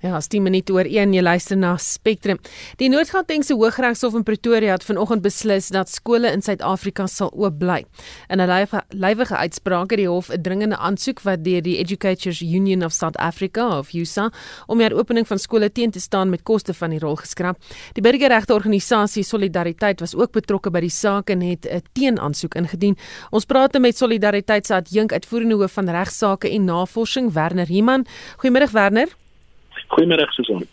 Ja, as 10 minute oor 1 jy luister na Spectrum. Die Noord-Gautengse Hooggeregshof in Pretoria het vanoggend beslis dat skole in Suid-Afrika sal oop bly. In 'n lywige uitspraak het die hof 'n dringende aansoek wat deur die Educators Union of South Africa of USA om die opening van skole teen te staan met koste van die rol geskraap. Die burgerregte organisasie Solidariteit was ook betrokke by die saak en het 'n teenaansoek ingedien. Ons praat met Solidariteit se adjunk uitvoerende hoof van regsaake en navorsing Werner Himan. Goeiemôre Werner. Goeiemôre Susan.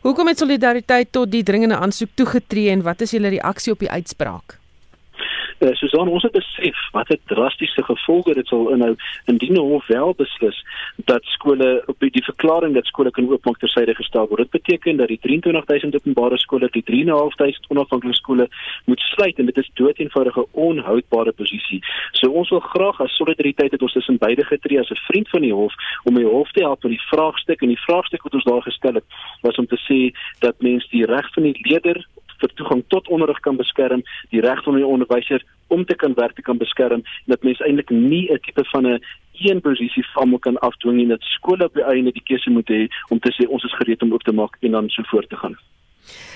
Hoekom het solidariteit tot die dringende aansoek toegetree en wat is julle reaksie op die uitspraak? Uh, Susan, ons het besef wat 'n drastiese gevolge dit sal inhou indien die hof wel beslis dat skole op die verklaring dat skole kan oopmaak tersyde gestel word. Dit beteken dat die 23000 openbare skole, die 3500 onafhanklike skole moet sluit en dit is doeteenvoudige onhoudbare posisie. So ons wil graag as solidariteit het ons tussen beide getree as 'n vriend van die hof om die hof te help met die vraagstuk en die vraagstuk wat ons daar gestel het was om te sê dat mens die reg van die leerder vir toegang tot onderrig kan beskerm, die reg van die onderwyser om te kan werk te kan beskerm, dat mens eintlik nie 'n tipe van 'n een posisie van kan afdwing nie dat skole op die einde die keuse moet hê om te sê ons is gereed om oop te maak en dan so voort te gaan.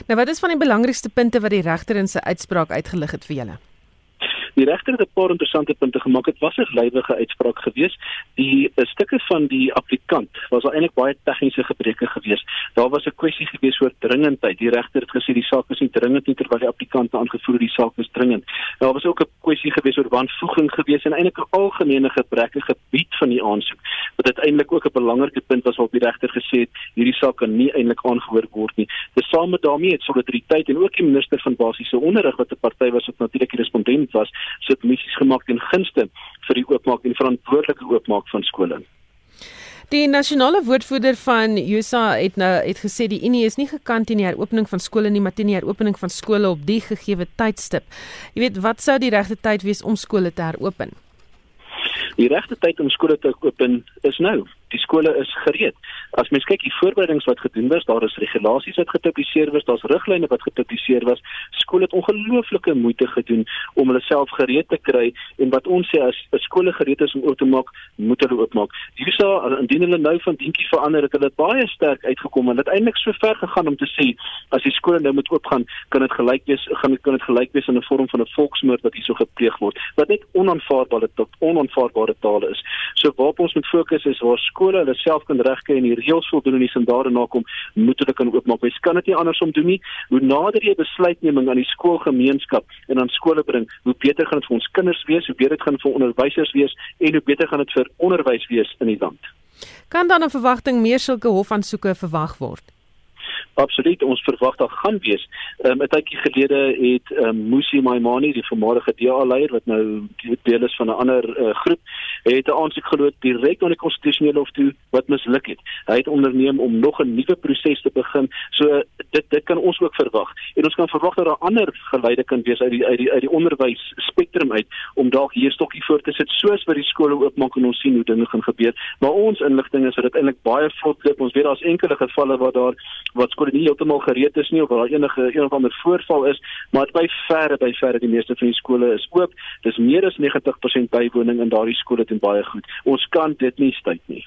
Nou wat is van die belangrikste punte wat die regter in sy uitspraak uitgelig het vir julle? Die regter het 'n paar interessante punte gemaak. Dit was 'n lywige uitspraak geweest. Die uh, stukke van die applikant was eintlik baie tegniese gebreke geweest. Daar was 'n kwessie geweest oor dringendheid. Die regter het gesê die saak is nie dringend nie terwyl die applikant aangevoer die saak is dringend. Daar was ook 'n kwessie geweest oor wanvoeging geweest en eintlik 'n algemene gebreke gebied van die aansoek. Wat uiteindelik ook 'n belangrike punt was wat die regter gesê het, hierdie saak kan nie eintlik aangehoor word nie. Tesame daarmee het solidariteit en ook die minister van basiese onderrig wat 'n party was wat natuurlik die respondent was, submissies gemaak ten gunste vir die oopmaak en verantwoordelike oopmaak van skole. Die nasionale woordvoerder van USA het nou het gesê die Unie is nie gekant teen die heropening van skole nie, maar teen die heropening van skole op die gegee tydstip. Jy weet, wat sou die regte tyd wees om skole te heropen? Die regte tyd om skole te open is nou die skole is gereed. As mens kyk die voorbereidings wat gedoen is, daar is regulasies wat gepubliseer is, daar's riglyne wat gepubliseer was. Skole het ongelooflike moeite gedoen om hulle self gereed te kry en wat ons sê as 'n skole gereed is om oop te maak, moet hulle oopmaak. Hiersa indien hulle nou van dientjie verander het hulle baie sterk uitgekom en dit eintlik so ver gegaan om te sê as die skole nou moet oopgaan, kan dit gelyk wees, gaan kan dit gelyk wees in 'n vorm van 'n volksmoord wat hierso gepleeg word. Wat net onaanvaarbare tot onaanvaarbare tale is. So waarop ons moet fokus is waar skole hulle self kan regkry en die reëls voldoen en die standaarde nakom, moet hulle kan oopmaak. Mens kan dit nie andersom doen nie. Hoe nader jy besluitneming aan die skoolgemeenskap en aan skole bring, hoe beter gaan dit vir ons kinders wees, hoe beter dit gaan vir onderwysers wees en hoe beter gaan dit vir onderwys wees in die land. Kan dan 'n verwagting meer sulke hofaansoeke verwag word? Absoluut ons verwag daar gaan wees. Ehm um, 'n tydjie gelede het ehm um, Musi Maimani, die voormalige DA leier wat nou deel is van 'n ander uh, groep, het 'n aansoek geloop direk aan die konstitusionele hof toe wat misluk het. Hy het onderneem om nog 'n nuwe proses te begin. So dit dit kan ons ook verwag. En ons kan verwag dat daar ander geleide kan wees uit die uit die uit die onderwys spektrum uit om dalk hier stokkie voor te sit soos vir die skole oopmaak en ons sien hoe dinge gaan gebeur. Maar ons inligting is dat dit eintlik baie vlot loop. Ons weet daar's enkele gevalle waar daar wat skole nie heeltemal gereed is nie of daar enige een of ander voorval is, maar by verre by verre die meeste van die skole is oop. Dis meer as 90% bywoning in daardie skole en baie goed. Ons kan dit nie stuit nie.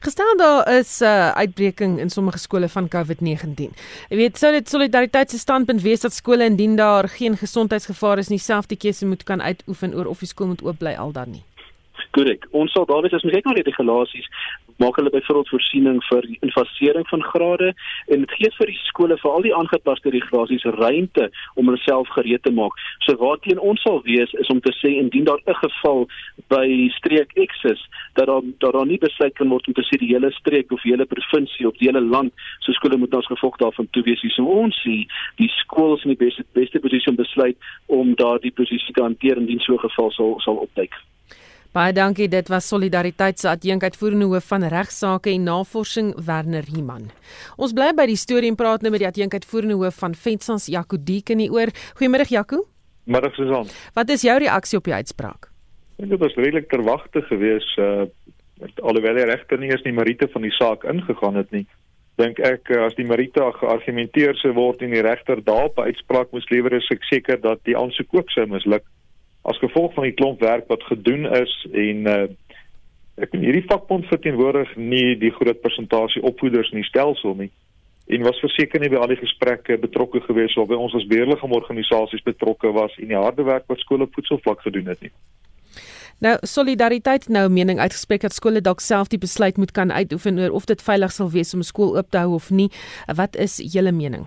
Gestel daar is 'n uh, uitbreking in sommige skole van COVID-19. Jy weet, sou dit solidariteit se standpunt wees dat skole indien daar geen gesondheidsgevaar is nie, self die keuse moet kan uitoefen oor of die skool moet oop bly al dan nie. Korrek. Ons sal daar wees as ons kyk na die regulasies, maak hulle byvoorbeeld voorsiening vir investering van grade en dit gee vir die skole vir al die aangepaste regulasies ruimte om hulle self gereed te maak. So waarteen ons sal wees is om te sê indien daar 'n geval by streek X is dat daar dat daar nie besluit kan word om te sê die hele streek of die hele provinsie of die hele land so skole moet ons gevolg daarvan toe wees. So ons sê die skools in die beste beste posisie om besluit om daardie posisie te hanteer indien so 'n geval sal sal opduik. Baie dankie. Dit was Solidariteit se adjunkuitvoerende hoof van regsaake en navorsing Werner Riemann. Ons bly by die storie en praat nou met die adjunkuitvoerende hoof van Fetsans Jaco Diek in die oor. Goeiemôre Jaco. Middag Susan. Wat is jou reaksie op die uitspraak? Dit was redelik terwagte geweest uh alhoewel die regter nie eens die meriete van die saak ingegaan het nie. Dink ek uh, as die meriete geargumenteer sou word en die regter daarop uitspraak moes lewer is ek seker dat die aansoek ook sou misluk as gevolg van die klomp werk wat gedoen is en uh Ek in hierdie vakbond verteenwoordig nie die groot persentasie opvoeders in die stelsel nie en was verseker nie by al die gesprekke betrokke gewees of by ons as beheerliggaam organisasies betrokke was en die harde werk wat skole op voedselvlak gedoen het nie. Nou solidariteit nou mening uitgespreek dat skole dalk self die besluit moet kan uitoefen oor of dit veilig sal wees om skool oop te hou of nie. Wat is julle mening?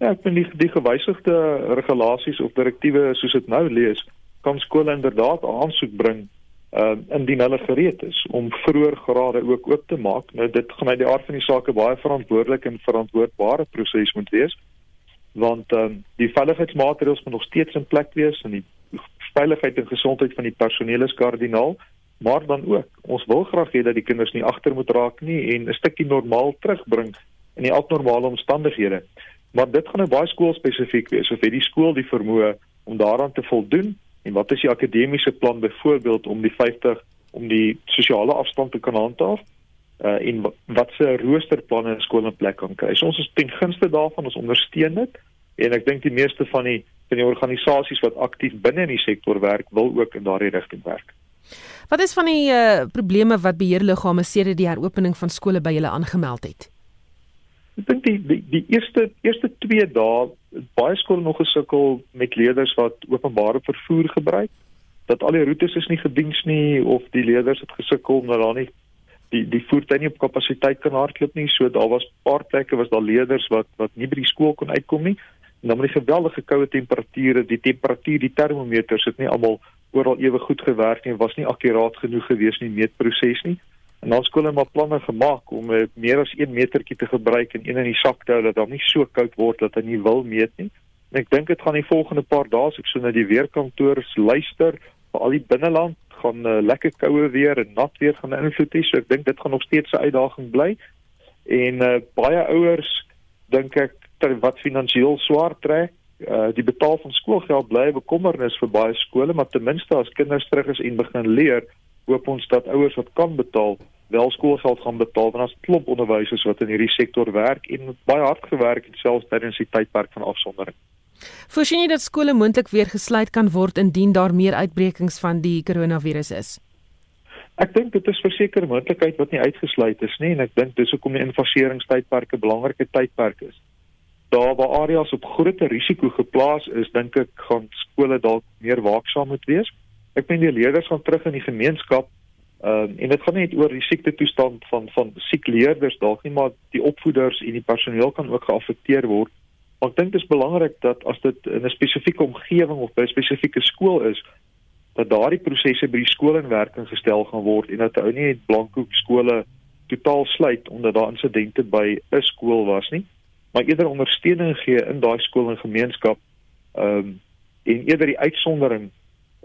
Ja, ek vind die, die gewysigde regulasies of direktiewe soos dit nou lees, kan skole inderdaad aansoek bring uh indien hulle gereed is om vroeër grade ook oop te maak. Nou dit gaan uit die aard van die saak 'n baie verantwoordelike en verantwoordbare proses moet wees want um, die veiligheidsmaatreëls moet nog steeds in plek wees en die veiligheid en gesondheid van die personeel is kardinaal, maar dan ook ons wil graag hê dat die kinders nie agter moet raak nie en 'n stukkie normaal terugbring in die abnormale omstandighede. Maar dit gaan nou baie skoolspesifiek wees of het die skool die vermoë om daaraan te voldoen En wat is die akademiese plan byvoorbeeld om die 50 om die sosiale afstand te kan handhaaf? Uh en wat se roosterplanne in skole in plek kan kry? So ons is ten gunste daarvan, ons ondersteun dit en ek dink die meeste van die van die organisasies wat aktief binne in die sektor werk, wil ook in daardie rigting werk. Wat is van die uh probleme wat beheerliggame sedert die heropening van skole by julle aangemeld het? Ek dink die, die die eerste eerste 2 dae baie skole nog gesukkel met leerders wat openbare vervoer gebruik. Dat al die roetes is nie gediens nie of die leerders het gesukkel omdat daar nie die die voertuie nie op kapasiteit kan hardloop nie. So daar was paar plekke was daar leerders wat wat nie by die skool kon uitkom nie. En dan met die geweldige koue temperature, die temperatuur, die termometers het nie almal oral ewe goed gewerk nie. Was nie akkuraat genoeg gewees nie meetproses nie. En ons skole het maar planne gemaak om uh, meer as 1 metertjie te gebruik en een in die sak te hou dat daar nie so koud word dat hy nie wil meet nie. En ek dink dit gaan die volgende paar dae ek so na die weerkantore luister vir al die binneland gaan uh, lekker koue weer en nat weer gaan invloed hê. So ek dink dit gaan nog steeds 'n uitdaging bly. En uh, baie ouers dink ek ter wat finansiëel swaar trek Uh, die betaal van skoolgeld bly bekommernis vir baie skole maar ten minste as kinders terug is en begin leer hoop ons dat ouers wat kan betaal wel skoolgeld gaan betaal want ons klop onderwysers wat in hierdie sektor werk en baie hard gewerk het selfs tydens die tydperk van afsondering. Voorsien jy dat skole moontlik weer gesluit kan word indien daar meer uitbrekings van die koronavirus is? Ek dink dit is verseker 'n moontlikheid wat nie uitgesluit is nie en ek dink dis hoekom die invaseringstydperke 'n belangrike tydperk is. Daar waar areas op groter risiko geplaas is, dink ek gaan skole dalk meer waaksaam moet wees ek meen die leerders gaan terug in die gemeenskap um, en dit gaan nie net oor die siekte toestand van van siek leerders dalk nie maar die opvoeders en die personeel kan ook geaffekteer word. Want ek dink dit is belangrik dat as dit in 'n spesifieke omgewing of by 'n spesifieke skool is dat daardie prosesse by die skool in werking gestel gaan word en dat ou nie net blankoek skole totaal sluit omdat daar insidente by 'n skool was nie maar eerder ondersteuning gee in daai skool en gemeenskap ehm um, en eerder die uitsondering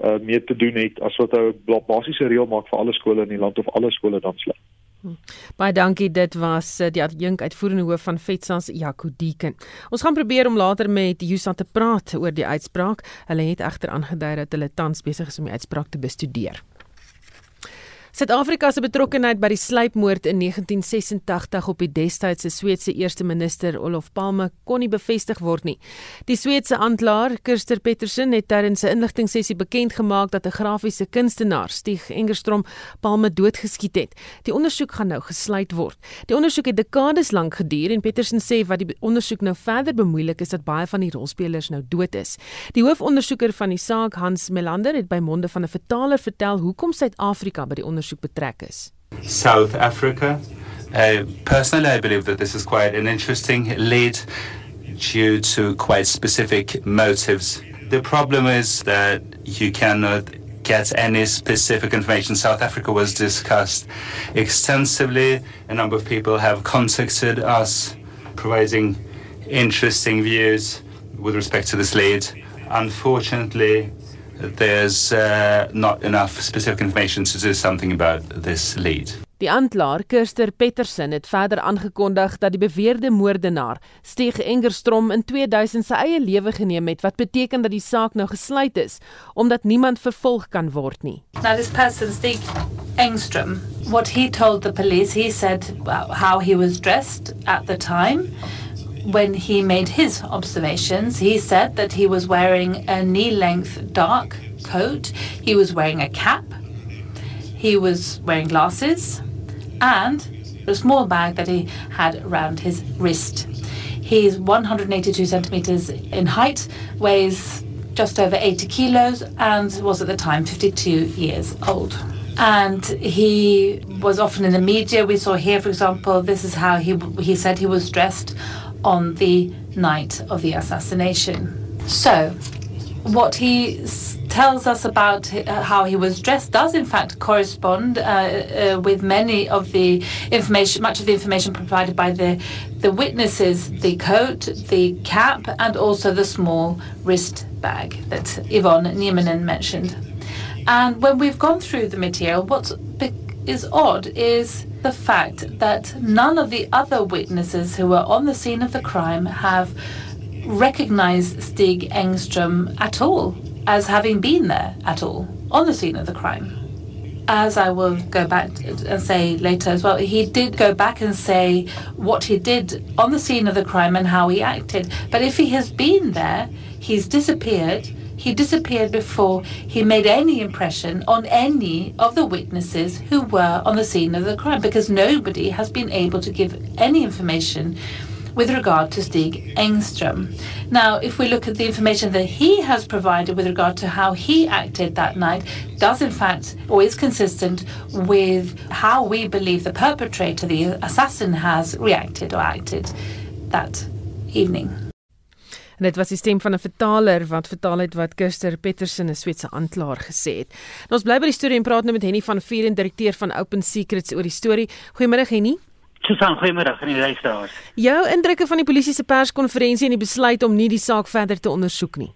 uh, mee te doen het as wat 'n basiese reël maak vir alle skole in die land of alle skole dan sluit. Hm. Baie dankie dit was uh, die adjunk uitvoerende hoof van Vetsans Jaco Deeken. Ons gaan probeer om later met Jusa te praat oor die uitspraak. Hulle het egter aangedui dat hulle tans besig is om die uitspraak te bestudeer. Suid-Afrika se betrokkeheid by die sluipmoord in 1986 op die destydse Sweedse eerste minister Olof Palme kon nie bevestig word nie. Die Sweedse aanklaer, Kirster Petersen, het tydens 'n inligtingsessie bekend gemaak dat 'n grafiese kunstenaar, Stig Engerstrom, Palme doodgeskiet het. Die ondersoek gaan nou gesluit word. Die ondersoek het dekades lank geduur en Petersen sê wat die ondersoek nou verder bemoeilik is dat baie van die rolspelers nou dood is. Die hoofondersoeker van die saak, Hans Melander, het by monde van 'n vertaler vertel hoekom Suid-Afrika by die ondersoek ondersoek betrek is. South Africa. Uh, personally, I believe that this is quite an interesting lead due to quite specific motives. The problem is that you cannot get any specific information. South Africa was discussed extensively. A number of people have contacted us, providing interesting views with respect to this lead. Unfortunately, there's uh, not enough specific information to do something about this lead. Die aanklaer, Kirster Petersen, het verder aangekondig dat die beweerde moordenaar, Stieg Engerstrom, in 2000 sy eie lewe geneem het, wat beteken dat die saak nou gesluit is, omdat niemand vervolg kan word nie. Now this person, Stieg Engstrom, what he told the police, he said how he was dressed at the time. When he made his observations, he said that he was wearing a knee length dark coat, he was wearing a cap, He was wearing glasses and a small bag that he had around his wrist. He's 182 centimeters in height, weighs just over 80 kilos, and was at the time 52 years old. And he was often in the media. We saw here, for example, this is how he he said he was dressed on the night of the assassination. So, what he tells us about uh, how he was dressed does, in fact, correspond uh, uh, with many of the information, much of the information provided by the the witnesses, the coat, the cap, and also the small wrist bag that Yvonne Niemanen mentioned. And when we've gone through the material, what is odd is the fact that none of the other witnesses who were on the scene of the crime have recognized Stig Engstrom at all as having been there at all on the scene of the crime. As I will go back and say later as well, he did go back and say what he did on the scene of the crime and how he acted. But if he has been there, he's disappeared. He disappeared before he made any impression on any of the witnesses who were on the scene of the crime because nobody has been able to give any information with regard to Stig Engstrom. Now, if we look at the information that he has provided with regard to how he acted that night, does in fact or is consistent with how we believe the perpetrator, the assassin, has reacted or acted that evening. En dit was die stem van 'n vertaler wat vertaal het wat Kirster Petersen 'n Swetse aanklaer gesê het. En ons bly by die storie en praat nou met Henny van Vuren, direkteur van Open Secrets oor die storie. Goeiemôre Henny. Susan, goeiemôre aan die luisteraars. Jou indrukke van die polisie se perskonferensie en die besluit om nie die saak verder te ondersoek nie.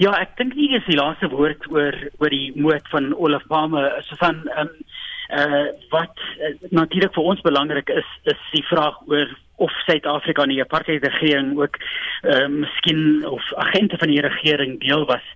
Ja, ek dink nie dis die laaste woord oor oor die moord van Olaf Palme. Susan, ehm um, uh wat uh, natuurlik vir ons belangrik is is die vraag oor of Suid-Afrika in die apartheid regering ook uh miskien of agente van die regering deel was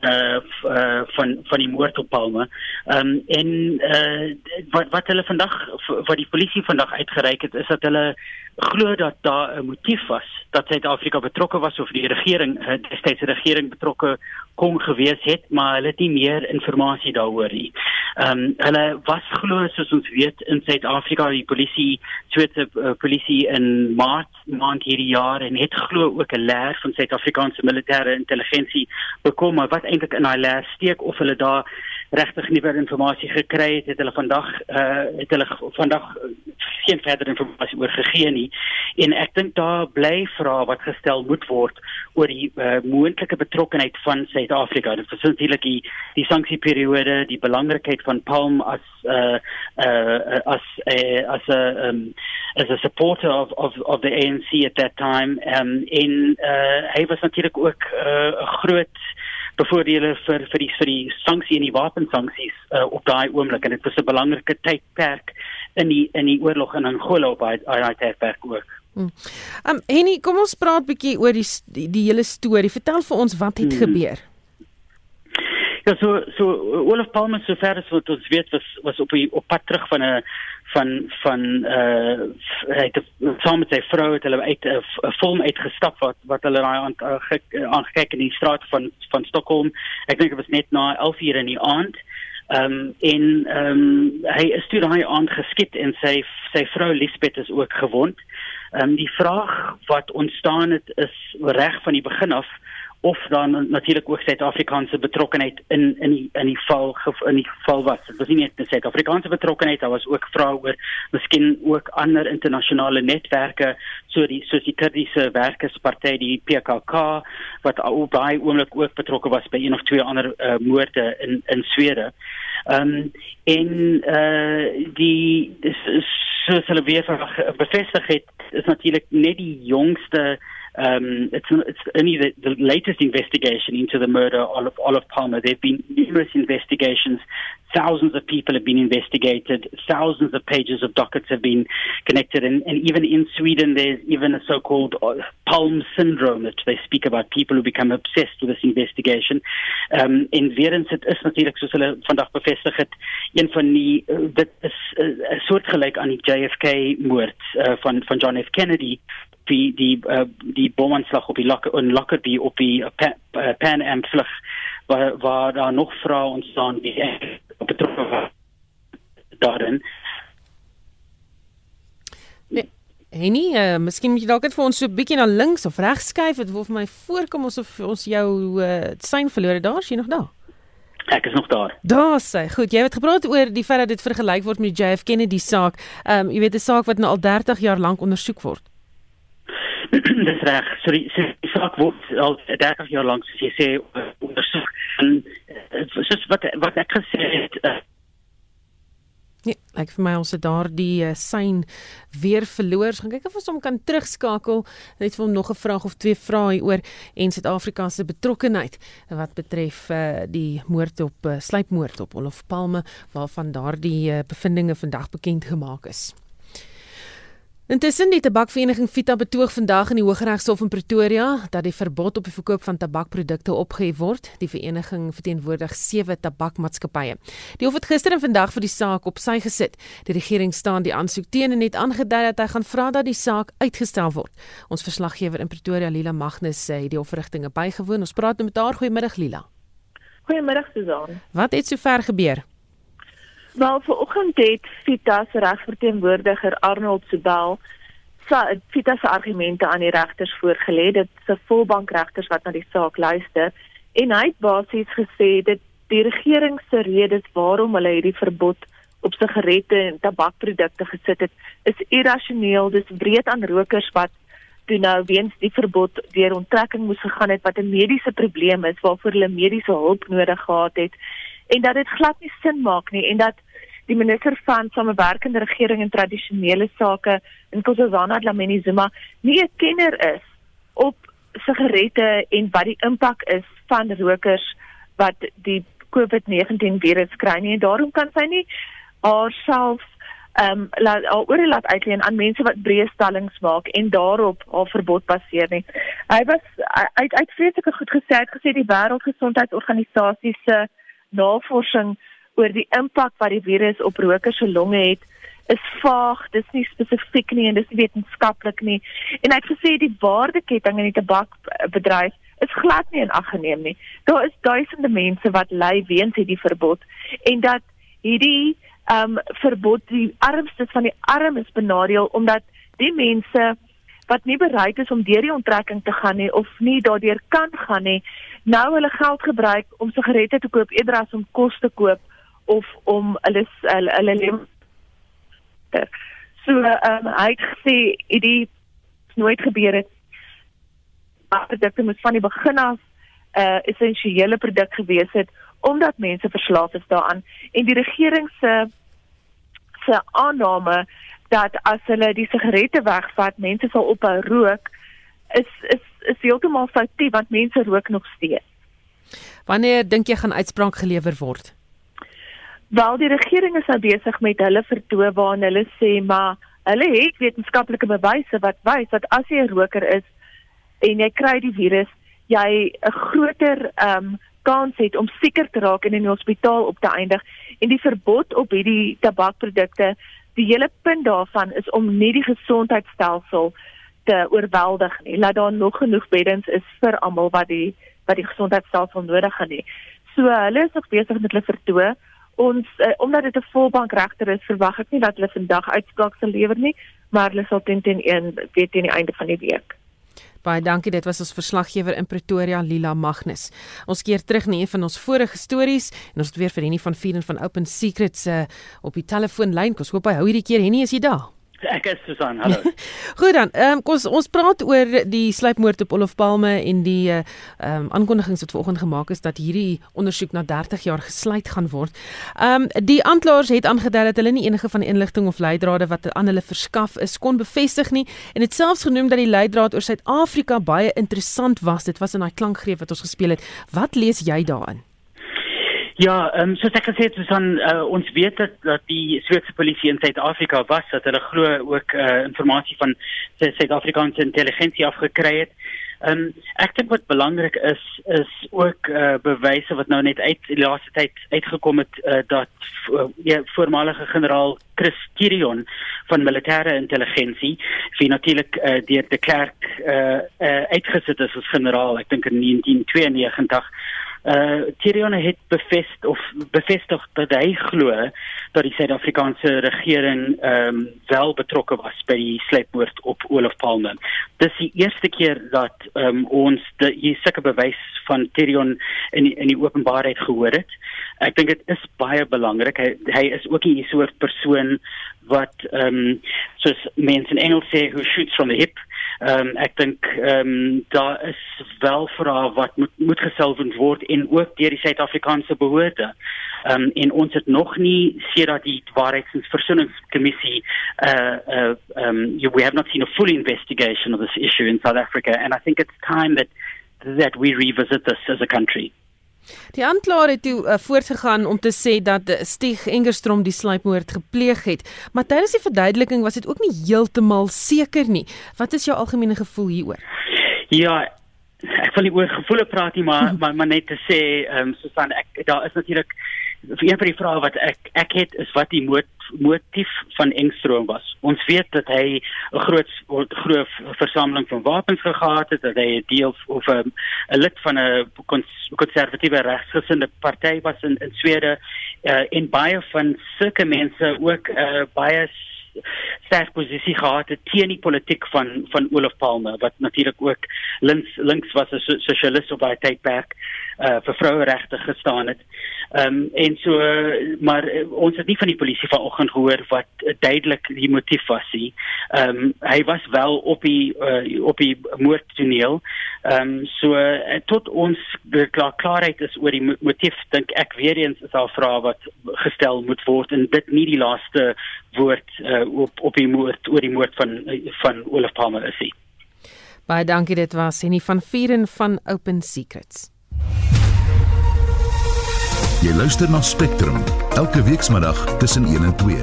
uh, uh van van die moord op Palme. Um, en uh wat wat hulle vandag wat die polisie vandag uitgereik het is dat hulle glo dat daar 'n motief was dat Suid-Afrika betrokke was of die regering destyds die regering betrokke kon gewees het, maar hulle het nie meer inligting daaroor nie. Ehm um, hulle was glo soos ons weet in Suid-Afrika die polisie Switse uh, polisie in Maart maand hierdie jaar en het glo ook 'n leer van Suid-Afrikaanse militêre intelligensie bekom maar wat eintlik in daai leer steek of hulle daar regtig nuwe inligting gekry het, het hulle vandag uh het hulle vandag geen verdere inligting oor gegee nie. En ek dink daar bly vrae wat gestel moet word oor die uh, moontlike betrokkeheid van Suid-Afrika. Dit is natuurlik die die sanksieperiode, die belangrikheid van Palm as uh uh as uh, as 'n um, as a supporter of of of the ANC at that time um in uh hy was natuurlik ook 'n uh, groot bevoordele vir vir die vir die sanksie en die wapensanksies uh, op daai oomblik en dit was 'n belangrike tydperk in die in die oorlog in Angola op daai daai tydperk ook. Hmm. Um Henny, kom ons praat bietjie oor die die, die hele storie. Vertel vir ons wat het hmm. gebeur. Ja, so so Olaf Palme sover as wat ons weet was was op die, op pad terug van 'n van van uh hy het saam met sy vrou het hulle uit 'n film uitgestap wat wat hulle daai aangekyk in die straat van van Stockholm. Ek dink dit was net na 11 uur in die aand. Ehm um, en ehm um, hy is toe daai aand geskiet en sy sy vrou Lisbeth is ook gewond. Ehm um, die vraag wat ontstaan het is reg van die begin af of dan natuurlik ook Suid-Afrikaanse betrokkeheid in in die in die val in die geval was. Dit was nie net Suid-Afrikaanse betrokkeheid, daar was ook vrae oor miskien ook ander internasionale netwerke so die soos die Kurdiese Werkersparty die PKK wat op daai oomblik ook betrokke was by een of twee ander uh, moorde in in Swede. Ehm um, en eh uh, die dis soos hulle weer bevestig het is natuurlik net die jongste um, it's it's only the, the latest investigation into the murder of Olive Palmer. There have been numerous investigations. Thousands of people have been investigated. Thousands of pages of dockets have been connected, and, and even in Sweden, there's even a so-called uh, Palm syndrome that they speak about. People who become obsessed with this investigation. Um, in weer het is natuurlijk, zoals hulle vandaag bevestig het, een van die, uh, dit is uh, soortgelijk aan die JFK-moord uh, van, van John F. Kennedy, die die uh, die bomaanslag op die Locker in Lockerbie op die uh, Pan, uh, Pan Am vlug waar waar daar nog vrae ontstaan wie betrokke was daarin. Nee. Henny, uh, miskien moet jy dalk net vir ons so 'n bietjie na links of regs skuif. Dit wil vir my voorkom asof ons jou uh, sein verloor. Daar's jy nog daar? Ek is nog daar. Daar sê, goed, jy het gepraat oor die feit dat dit vergelyk word met die JF Kennedy saak. Ehm um, jy weet 'n saak wat nou al 30 jaar lank ondersoek word. Dis reg. So die, so die saak word al 30 jaar lank soos jy sê ondersoek. En soos wat wat ek gesê het, uh, Ja, ek vir my ons het daardie uh, sein weer verloor. Gaan kyk of ons hom kan terugskakel. Net vir hom nog 'n vraag of twee vrae oor en Suid-Afrika se betrokkeheid wat betref uh, die moord op uh, sluipmoord op Olof Palme waarvan daardie uh, bevindinge vandag bekend gemaak is. Intussen die tabakvereniging Vita betoog vandag in die Hooggeregshof in Pretoria dat die verbod op die verkoop van tabakprodukte opgehef word. Die vereniging verteenwoordig sewe tabakmaatskappye. Die hof het gister en vandag vir die saak op sy gesit. Die regering staan die aansoek teen en het aangedui dat hy gaan vra dat die saak uitgestel word. Ons verslaggewer in Pretoria, Lila Magnus, sê die hofverrigtinge bygewoon. Ons praat nou met haar. Goeiemiddag Lila. Goeiemiddag Susan. Wat het sover gebeur? Wel, vanoggend het Vita se regverteenwoordiger Arnold Sobel Vita se argumente aan die regters voorgelê. Dit se volbankregters wat na die saak luister en hy het basies gesê dat die regering se redes waarom hulle hierdie verbod op sigarette en tabakprodukte gesit het, is irrasioneel. Dis breed aan rokers wat toe nou weens die verbod deur onttrekking moes gegaan het wat 'n mediese probleem is waarvoor hulle mediese hulp nodig gehad het en dat dit glad nie sin maak nie en dat die minister van samewerkende regering en tradisionele sake in Kossazana Dlamini Zuma nie 'n kenner is op sigarette en wat die impak is van rokers wat die COVID-19 virus kry nie en daarom kan sy nie haarself ehm um, laat oor laat uitleen aan mense wat breëstellings maak en daarop haar verbod baseer nie. Hy was uit uit vreeslike goed gesê, hy het gesê die wêreldgesondheidsorganisasie se navorsing oor die impak wat die virus op rokers se longe het is vaag, dis nie spesifiek nie en dis nie wetenskaplik nie. En ek gesê die waardeketting in die tabakbedryf is glad nie in ag geneem nie. Daar is duisende mense wat ly weens hierdie verbod en dat hierdie ehm um, verbod die armstes van die armes benadeel omdat die mense wat nie bereid is om deur die onttrekking te gaan nie of nie daardeur kan gaan nie, nou hulle geld gebruik om sigarette te koop eerder as om kos te koop of om hulle hulle, hulle lewe so ehm um, hy het gesê dit nooit gebeur het. Produkte moet van die begin af 'n uh, essensiële produk gewees het omdat mense verslaaf is daaraan. En die regering se se aanname dat as hulle die sigarette wegvat mense sal ophou rook is is is heeltemal foutief want mense rook nog steeds. Wanneer dink jy gaan uitspraak gelewer word? Wel die regering is nou besig met hulle vertoë waarin hulle sê maar hulle het wetenskaplike bewyse wat wys dat as jy 'n roker is en jy kry die virus, jy 'n groter ehm um, kans het om seker te raak en in die hospitaal op te eindig en die verbod op hierdie tabakprodukte, die hele punt daarvan is om nie die gesondheidstelsel te oorweldig nie. Laat daar nog genoeg beddens is vir almal wat die wat die gesondheidstelsel nodig het nie. So hulle is nog besig met hulle vertoë ons uh, omdat dit 'n volbank regter is, verwag ek nie dat hulle vandag uitspraak sal lewer nie, maar hulle sal teen teen een weet teen die einde van die week. Baie dankie, dit was ons verslaggewer in Pretoria, Lila Magnus. Ons keer terug na een van ons vorige stories en ons het weer vir Henny van Vieren van Open Secrets uh, op die telefoonlyn. Ons hoop hy hou hierdie keer Henny is jy daar. Ek is Susan, hallo. Goed dan. Ehm um, ons ons praat oor die sluipmoord op Olof Palme en die ehm um, aankondigings wat vanoggend gemaak is dat hierdie ondersoek na 30 jaar gesluit gaan word. Ehm um, die aanklaers het aangedui dat hulle nie enige van die inligting of leidrade wat aan hulle verskaf is kon bevestig nie en dit selfs genoem dat die leidraad oor Suid-Afrika baie interessant was. Dit was in daai klankgreep wat ons gespeel het. Wat lees jy daarin? Ja, ehm um, soos ek gesê het, so dan uh, ons weet dat, dat die Switserse polisie in Suid-Afrika was, dat hulle glo ook uh, eh, inligting van Suid-Afrikaanse intelligensie afgekry het. Ehm um, ek dink wat belangrik is is ook uh, bewyse wat nou net uit die laaste tyd uitgekom het uh, dat uh, ja, voormalige generaal Chris Kirion van militêre intelligensie wie natuurlik uh, deur de Klerk uh, uh, uitgesit is as generaal, ek dink in 1992 uh Tyrion het bevestig of bevestig dat hy glo dat die Suid-Afrikaanse regering ehm um, wel betrokke was by die sleepmoord op Olaf Palme. Dis die eerste keer dat ehm um, ons die sulke bewys van Tyrion in die, in die openbaarheid gehoor het. Ek dink dit is baie belangrik. Hy, hy is ook 'n soort persoon wat ehm um, soos mense in Engels sê who shoots from the hip. Ehm um, ek dink ehm um, daar is wel vrae wat moet moet geself word en ook deur die Suid-Afrikaanse behoorde. Ehm um, en ons het nog nie sedert die waarheids- en versoeningskommissie uh uh ehm um, we have not seen a full investigation of this issue in South Africa and I think it's time that that we revisit this as a country. Die aanklaer het toe uh, voortgegaan om te sê dat uh, Stieg Engerstrom die sluipmoord gepleeg het, maar tydens die verduideliking was dit ook nie heeltemal seker nie. Wat is jou algemene gevoel hieroor? Ja, ek wil nie oor gevoele praat nie, maar maar, maar net te sê, ehm um, Susan, ek daar is natuurlik een van die vrae wat ek ek het is wat die moot, motief van Engstrom was. Ons weet dat hy 'n groot groot versameling van wapens gehad het, dat hy deel of 'n lid van 'n konservatiewe regsgesinde party was in in Swede uh, en baie van sulke mense ook uh, baie sterk posisie gehad het teen die politiek van van Olof Palme wat natuurlik ook links links was 'n sosialis op daai tydperk uh, vir vroueregte gestaan het. Ehm um, en so maar uh, ons het nie van die polisie vanoggend gehoor wat uh, duidelik die motief was nie. Ehm um, hy was wel op die uh, op die moordtoneel. Ehm um, so uh, tot ons klaar klaarheid is oor die motief dink ek weer eens is daar vrae wat gestel moet word en dit nie die laaste woord uh, op op die moord oor die moord van van Olaf Palmer is nie. Baie dankie dit was Henny van Vieren van Open Secrets. Jy luister na Spectrum elke weekmiddag tussen 1 en 2.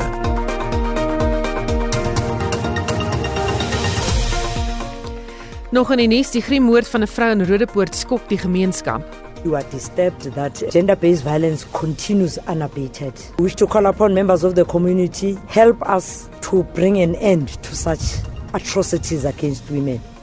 Nog in die nuus, die griemoord van 'n vrou in Rodepoort skok die gemeenskap. You are disturbed that gender-based violence continues unabated. We wish to call upon members of the community help us to bring an end to such atrocities against women.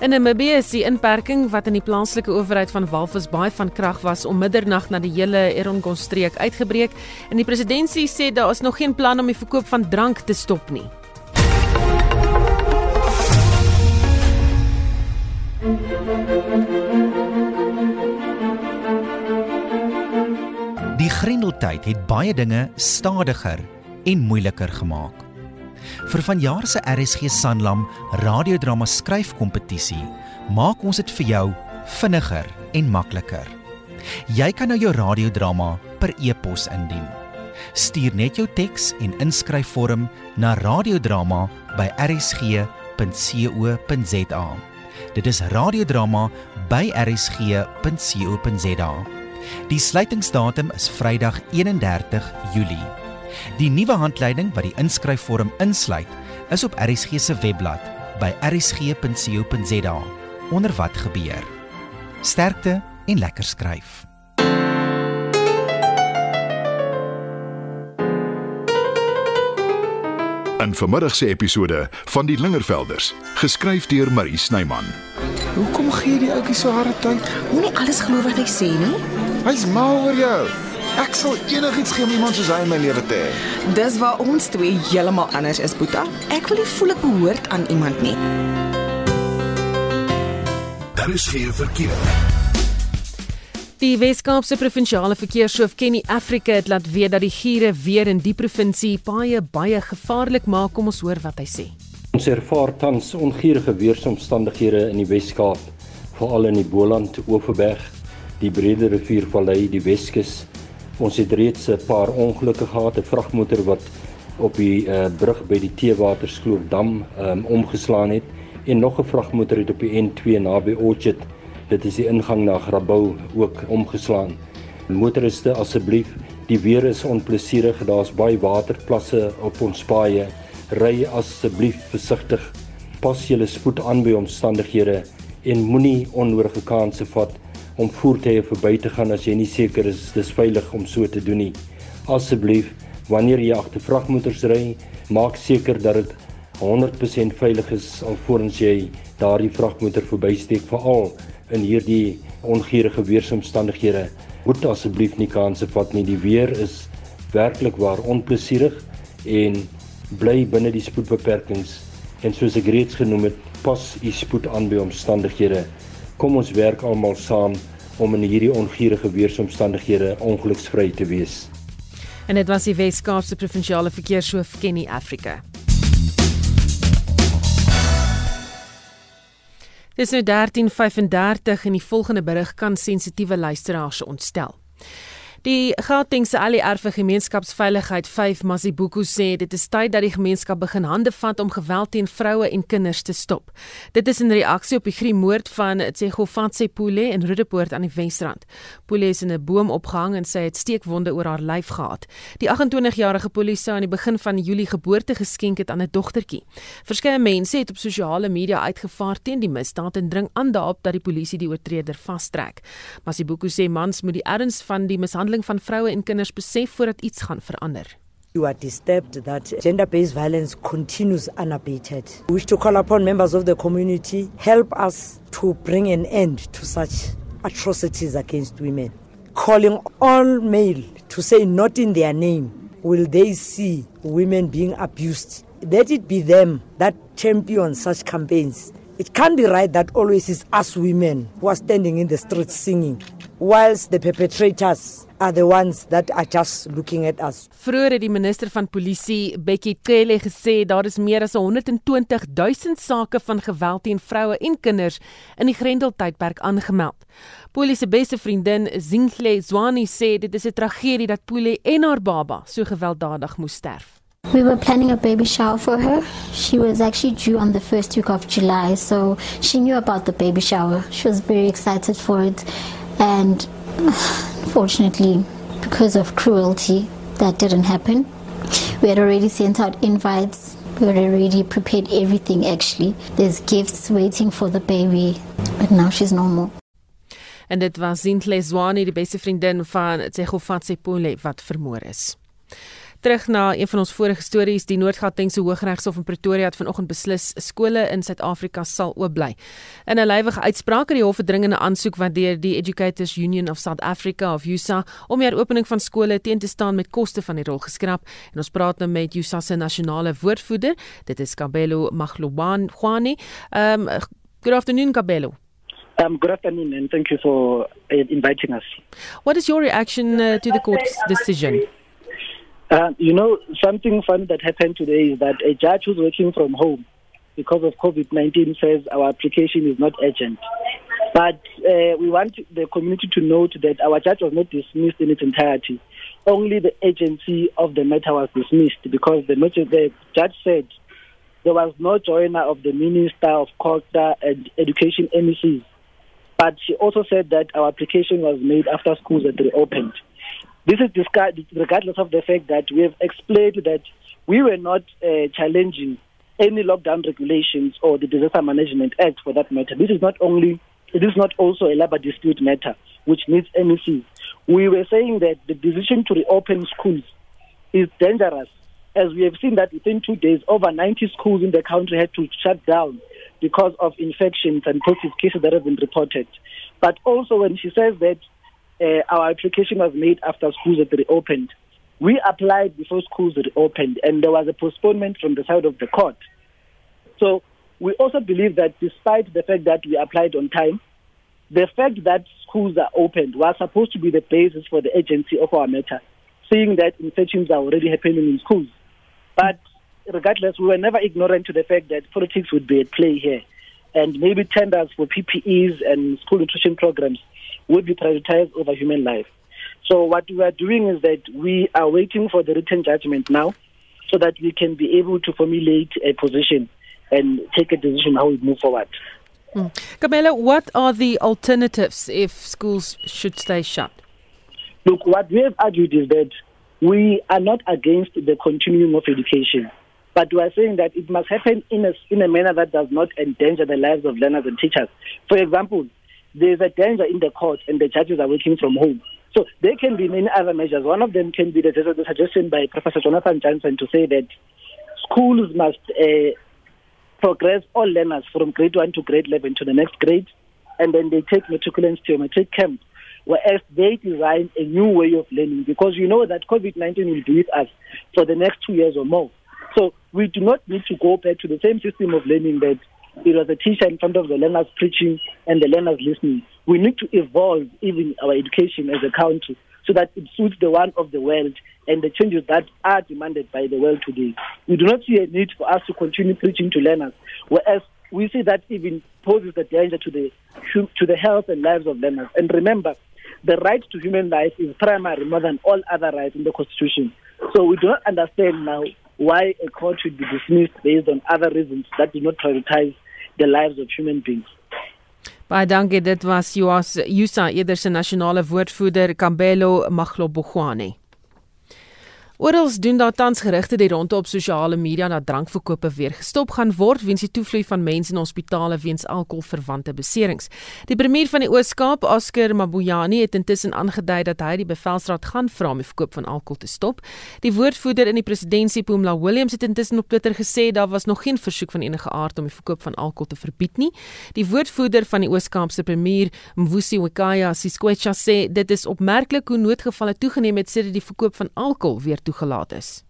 In is die inperking wat in die plaaslike owerheid van Walvisbaai van krag was om middernag na die hele Erongon-streek uitgebreek en die presidentsie sê daar is nog geen plan om die verkoop van drank te stop nie. Die Grendeltyd het baie dinge stadiger en moeiliker gemaak. Vir vanjaar se RSG Sanlam radiodrama skryfkompetisie maak ons dit vir jou vinniger en makliker. Jy kan nou jou radiodrama per e-pos indien. Stuur net jou teks en inskryfvorm na radiodrama@rsg.co.za. Dit is radiodrama by rsg.co.za. Die sluitingsdatum is Vrydag 31 Julie. Die nuwe handleiding wat die inskryfvorm insluit, is op RSG se webblad by rsg.co.za onder wat gebeur. Sterkte en lekker skryf. In vermiddag se episode van die Lingervelders, geskryf deur Marie Snyman. Hoekom gee die ouetjie so harde tyd? Moenie alles glo wat hy sê nie. Hy's mal oor jou. Ek sal enigiets gee om iemand soos hy in my lewe te hê. Dis waar ons twee heeltemal anders is, Boeta. Ek wil nie voel ek behoort aan iemand nie. Daar is geen verkeer. Die Weskaapse provinsiale verkeershoof Kenny Africa het laat weet dat die giere weer in die provinsie baie baie gevaarlik maak. Kom ons hoor wat hy sê. Ons ervaar tans ongure weeromstandighede in die Weskaap, veral in die Boland, Oeverberg, die Brede Riviervallei, die Weskus Ons het reeds 'n paar ongelukke gehad, 'n vragmotor wat op die uh, brug by die Teewaterskloof dam um, omgeslaan het en nog 'n vragmotor het op die N2 naby Orchard, dit is die ingang na Grabouw ook omgeslaan. Motoriste asseblief, die weer is onplesierig, daar's baie waterplasse op ons paaie. Ry asseblief versigtig. Pas julle spoed aan by omstandighede en moenie onnodige kansse vat om voertuie verby te gaan as jy nie seker is dis veilig om so te doen nie. Asseblief, wanneer jy agter vragmotors ry, maak seker dat dit 100% veilig is alvorens jy daardie vragmotor verbysteek veral in hierdie ongure weeromstandighede moet asseblief nie kanse vat nie. Die weer is werklik waar onplesierig en bly binne die spoedbeperkings en soos ek reeds genoem het, pas u spoed aan by omstandighede. Kom ons werk almal saam om in hierdie ongure weeromstandighede ongeluksvry te wees. En dit was die Wes-Kaapse provinsiale verkeershoof Kenny Africa. Dis nou 13:35 en die volgende berig kan sensitiewe luisteraars ontstel. Die Gautengse ALR gemeenskapsveiligheid 5 Masibuku sê dit is tyd dat die gemeenskap begin hande vat om geweld teen vroue en kinders te stop. Dit is in reaksie op die griemoord van Tsegofatse Pule in Roodepoort aan die Wesrand. Pule is in 'n boom opgehang en sy het steekwonde oor haar lyf gehad. Die 28-jarige polisie sou aan die begin van Julie geboorte geskenk het aan 'n dogtertjie. Verskeie mense het op sosiale media uitgevaar teen die misdaad en dring aan daarop dat die polisie die oortreder vastrek. Masibuku sê mans moet die erns van die mishandeling mishandeling van vroue en kinders besef voordat iets gaan verander. You are disturbed that gender based violence continues unabated. We wish to call upon members of the community help us to bring an end to such atrocities against women. Calling all male to say not in their name will they see women being abused. Let it be them that champion such campaigns. It can't be right that always is us women who are standing in the streets singing, whilst the perpetrators are the ones that are just looking at us. Vroeger het die minister van polisie, Bekkie Cele, gesê daar is meer as 120 000 sake van geweld teen vroue en kinders in die Grendeltydperk aangemeld. Puli se beste vriendin, Zingle Zwane, sê dit is 'n tragedie dat Puli en haar baba so gewelddadig moes sterf. We were planning a baby shower for her. She was actually due on the first week of July, so she knew about the baby shower. She was very excited for it. And Unfortunately, because of cruelty, that didn't happen. We had already sent out invites. We had already prepared everything actually. There's gifts waiting for the baby, but now she's no more. En dit was Zintle Zwane, die beste vriendin van Tsegofatse Pole wat vermoor is. Terug na een van ons vorige stories, die Noord-Gautengse Hooggeregshof in Pretoria het vanoggend beslis skole in Suid-Afrika sal oop bly. In 'n lywige uitspraak het die hof 'n dringende aansoek wat deur die Educators Union of South Africa of USA om die opening van skole teen te staan met koste van die rol geskraap. En ons praat nou met USA se nasionale woordvoerder, dit is Kabelo Magloban Khwani. Um good afternoon Kabelo. Um, good afternoon and thank you for uh, inviting us. What is your reaction uh, to the court's decision? Uh, you know, something fun that happened today is that a judge who's working from home because of COVID 19 says our application is not urgent. But uh, we want the community to note that our judge was not dismissed in its entirety. Only the agency of the matter was dismissed because the, the judge said there was no joiner of the Minister of Culture and Education MECs. But she also said that our application was made after schools had reopened. This is regardless of the fact that we have explained that we were not uh, challenging any lockdown regulations or the Disaster Management Act for that matter. This is not only it is not also a labor dispute matter which needs MECs. We were saying that the decision to reopen schools is dangerous as we have seen that within two days over 90 schools in the country had to shut down because of infections and positive cases that have been reported. But also when she says that uh, our application was made after schools had reopened. We applied before schools had reopened, and there was a postponement from the side of the court. So we also believe that despite the fact that we applied on time, the fact that schools are opened was supposed to be the basis for the agency of our matter, seeing that infections are already happening in schools. But regardless, we were never ignorant to the fact that politics would be at play here. And maybe tenders for PPEs and school nutrition programs would be prioritized over human life. So what we are doing is that we are waiting for the written judgment now so that we can be able to formulate a position and take a decision how we move forward. Hmm. Camilla, what are the alternatives if schools should stay shut? Look, what we have argued is that we are not against the continuing of education, but we are saying that it must happen in a, in a manner that does not endanger the lives of learners and teachers. For example, there's a danger in the court and the judges are working from home. So there can be many other measures. One of them can be the, the suggestion by Professor Jonathan Johnson to say that schools must uh, progress all learners from grade 1 to grade 11 to the next grade. and then they take matriculants to a matric camp, whereas they design a new way of learning because you know that COVID 19 will be with us for the next two years or more. So we do not need to go back to the same system of learning that it was a teacher in front of the learners preaching and the learners listening. We need to evolve even our education as a country so that it suits the one of the world and the changes that are demanded by the world today. We do not see a need for us to continue preaching to learners, whereas we see that even poses a danger to the to the health and lives of learners. And remember, the right to human life is primary more than all other rights in the Constitution. So we do not understand now why a court should be dismissed based on other reasons that do not prioritize the lives of human beings. Baie dankie dit was Joas Yusa eerder se nasionale woordvoerder Kambelo Maglobogwane. Orals doen daar tans gerugte die rondte op sosiale media dat drankverkope weer gestop gaan word weens die toevloei van mense in hospitale weens alkoholverwante beserings. Die premier van die Oos-Kaap, Oscar Mabuyani, het intussen aangedui dat hy die bevelsraad gaan vra om die verkoop van alkohol te stop. Die woordvoerder in die presidentskap, Pumla Williams, het intussen op Twitter gesê daar was nog geen versoek van enige aard om die verkoop van alkohol te verbied nie. Die woordvoerder van die Oos-Kaapse premier, Mvusi Wekaya Siskwecha, sê dit is opmerklik hoe noodgevalle toegeneem het sedert die verkoop van alkohol weer toegelaat is.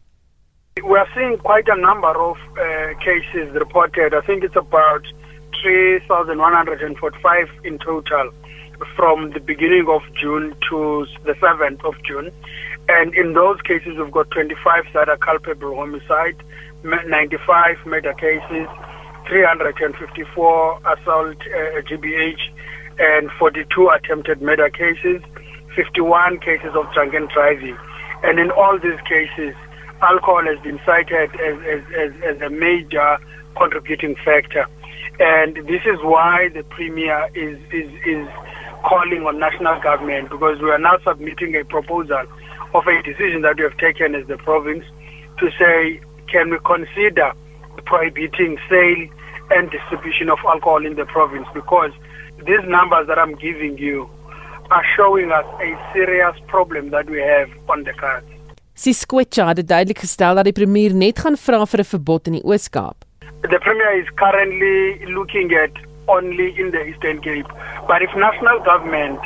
We are seeing quite a number of uh, cases reported. I think it's about 3,145 in total from the beginning of June to the 7th of June. And in those cases, we've got 25 that are culpable homicide, 95 murder cases, 354 assault uh, GBH, and 42 attempted murder cases, 51 cases of drunken driving. And in all these cases, alcohol has been cited as, as, as, as a major contributing factor. And this is why the Premier is, is, is calling on national government because we are now submitting a proposal of a decision that we have taken as the province to say, can we consider prohibiting sale and distribution of alcohol in the province? Because these numbers that I'm giving you are showing us a serious problem that we have on the cards. Siskwecha het duidelik gestel dat die premier net gaan vra vir 'n verbod in die Oos-Kaap. The premier is currently looking at only in the Eastern Cape, but if national government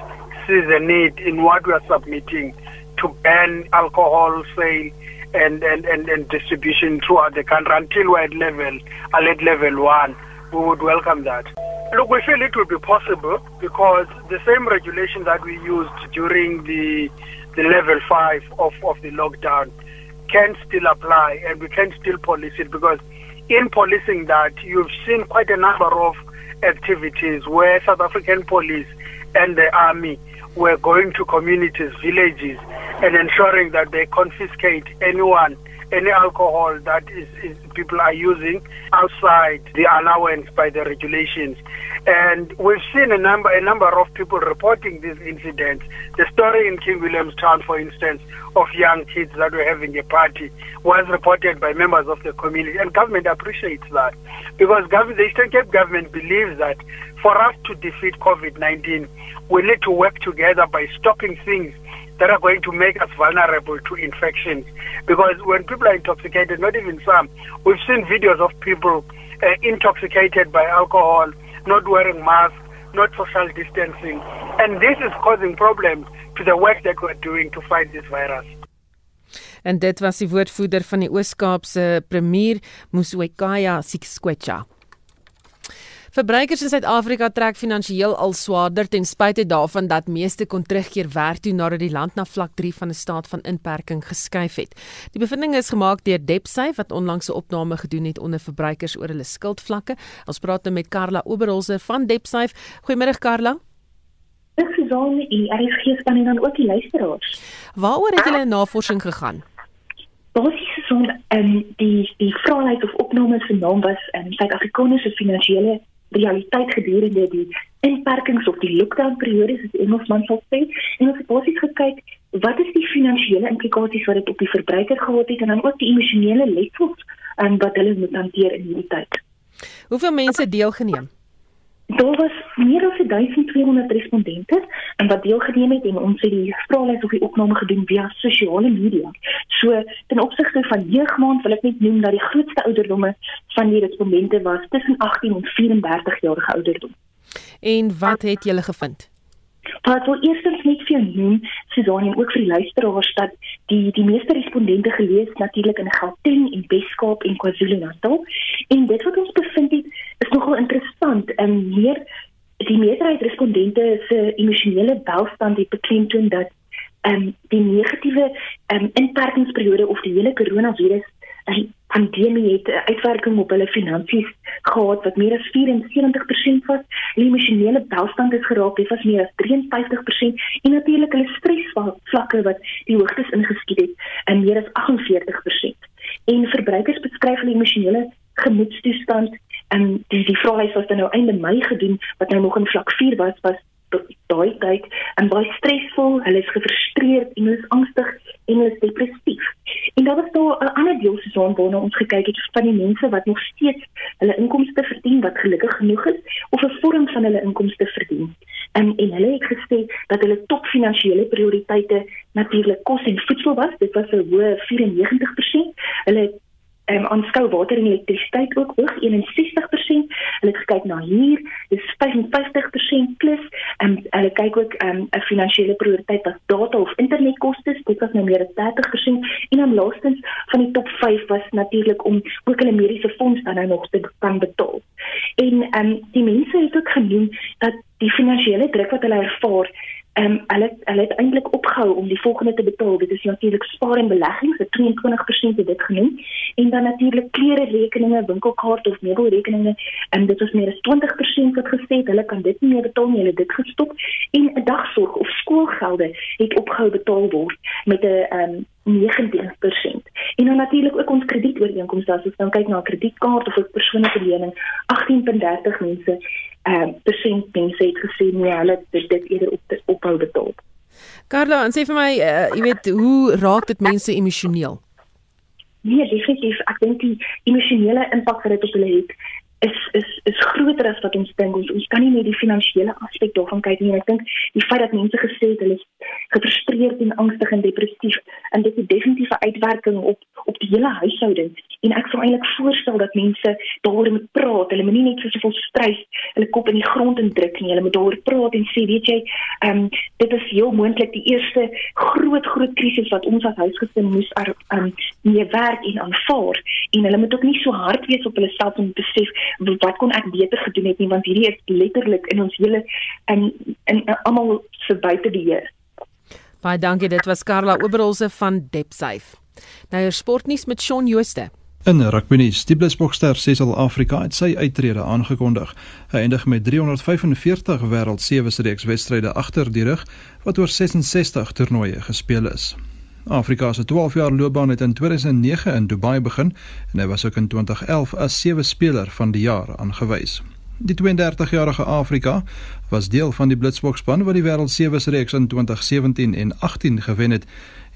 sees a need in what we are submitting to ban alcohol sale and and and, and distribution throughout the country until we're at level at level 1, we would welcome that. Look, we feel it will be possible because the same regulation that we used during the the level five of, of the lockdown can still apply and we can still police it because in policing that you've seen quite a number of activities where South African police and the army were going to communities, villages and ensuring that they confiscate anyone any alcohol that is, is people are using outside the allowance by the regulations. And we've seen a number a number of people reporting these incidents. The story in King Williamstown, for instance, of young kids that were having a party was reported by members of the community, and government appreciates that because government, the Eastern Cape government believes that for us to defeat COVID-19, we need to work together by stopping things that are going to make us vulnerable to infections. Because when people are intoxicated, not even some, we've seen videos of people uh, intoxicated by alcohol, not wearing masks, not social distancing. And this is causing problems to the work that we're doing to fight this virus. En dit was die woordvoerder van die Oos-Kaapse premier, Muswekaya Siksquecha. Verbruikers in Suid-Afrika trek finansiëel al swaarder ten spyte daarvan dat meeste kon terugkeer werk toe nadat die land na vlak 3 van 'n staat van inperking geskuif het. Die bevinding is gemaak deur DebtSafe wat onlangs 'n opname gedoen het onder verbruikers oor hulle skuldvlakke. Ons praat nou met Karla Oberholzer van DebtSafe. Goeiemôre Karla. Ek gesien en RSG span en dan ook die luisteraars. Waaroor het julle navorsing gegaan? Basies so 'n um, die die vraelys of opnames se naam was in um, Suid-Afrikaanse finansiële realiteit gedurende die inperkings of die lockdown periode soos Engelsman sal sê en ons het basies gekyk wat is die finansiële implikasies wat dit op die verbruiker gehad het en dan ook die emosionele letsels en wat hulle moet hanteer in hierdie tyd. Hoeveel mense deelgeneem? Daar was meer as 1200 respondente en wat deelgeneem het en ons het die vraelys of die opname gedoen via sosiale media. So ten opsigte van jeugmaand wil ek net noem dat die grootste ouderdomme van die respondente was tussen 18 en 34 jarige ouderdom. En wat het julle gevind? Maar wil eerstens net vir jou noem, Susan en ook vir die luisteraars dat die die meeste respondente gelees natuurlik in Gauteng en Weskaap en KwaZulu-Natal. En dit wat ons bevind het, is nogal interessant en meer die meerderheid respondente se emosionele welstand het beklemtoon dat ehm um, die negatiewe ehm um, inperkingsperiode of die hele koronavirus die pandemie het 'n uitwerking op hulle finansies gehad wat meer as 74% was. Hulle emosionele welstand het geraak, dit was meer as 53% en natuurlik hulle stresvlakke wat die hoogtes ingeskiet het in meer as 48%. En verbruikers beskryf hulle emosionele gemoedstoestand en die die vraelys was dan nou einde Mei gedoen wat nou nog in vlak 4 was was daai tyd en baie stresvol, hulle is gefrustreerd en hulle is angstig en hulle is depressief. En daar was daar 'n ander deel se son waarna ons gekyk het van die mense wat nog steeds hulle inkomste verdien wat gelukkig genoeg is of 'n vorm van hulle inkomste verdien. En en hulle het gesê dat hulle top finansiële prioriteite natuurlik kos en voedsel was. Dit was 'n hoë 94%. Hulle het ehm um, aanskou water en elektrisiteit ook hoog 61%. Hulle gekyk na huur, dis 55% plus en um, hulle kyk ook ehm, 'n um, finansiële prioriteit as data of internetkoste, dit was nou meer as 30% en dan laastens van die top 5 was natuurlik om ook hulle mediese fonds dan nou nog te kan betaal. En ehm um, die mense het ook genoem dat die finansiële druk wat hulle ervaar Ehm um, hulle hulle het eintlik opgehou om die volgende te betaal. Dit is natuurlik spaar en beleggings, vir 22% het dit genoem. En dan natuurlik klere rekeninge, winkelkaart of meubelrekeninge, en dit was meer as 20% wat gesê het hulle kan dit nie meer betaal nie, hulle het dit gestop. En 'n dagsorg of skoolgelde het opgehou betaal word met 'n ehm um, 19%. En dan natuurlik ook ons kredietooreenkomste as ons nou kyk na 'n kredietkaart of 'n persoonlike lening, 18.30 mense ehm uh, persent mense het gesê nee, hulle het dit eerder op ophou betaal. Carla, en sê vir my, uh, jy weet, hoe raak dit mense emosioneel? Nee, definitief. Ek dink die emosionele impak wat dit op hulle het, is is is groter as wat ons dink. Ons, ons kan nie net die finansiële aspek daarvan kyk nie. Ek dink die feit dat mense gesê het hulle is gefrustreerd en angstig en depressief en dit het definitiewe uitwerking op die hele huishouding. En ek sou eintlik voorstel dat mense daaroor moet praat. Hulle moenie net so soveel stres hulle kop in die grond indruk nie. Hulle moet daaroor praat en sê, weet jy, ehm um, dit is heel moontlik die eerste groot groot krisis wat ons as huisgesin moes ehm um, mee werk en aanvaar. En hulle moet ook nie so hard wees op hulle self om te besef wat kon ek beter gedoen het nie want hierdie is letterlik in ons hele in in, in almal se buite beheer. Baie dankie, dit was Karla Oberholse van Depsafe. Nou hier sportnuus met Shaun Jooste. In rugbynuus, die Blitsbokster Cecil Afrika het sy uittrede aangekondig. Hy eindig met 345 wêreld sewe reeks wedstryde agter die rug wat oor 66 toernooie gespeel is. Afrika se 12 jaar loopbaan het in 2009 in Dubai begin en hy was ook in 2011 as sewe speler van die jaar aangewys. Die 32-jarige Afrika was deel van die Blitsbokspan wat die wêreld sewe reeks in 2017 en 18 gewen het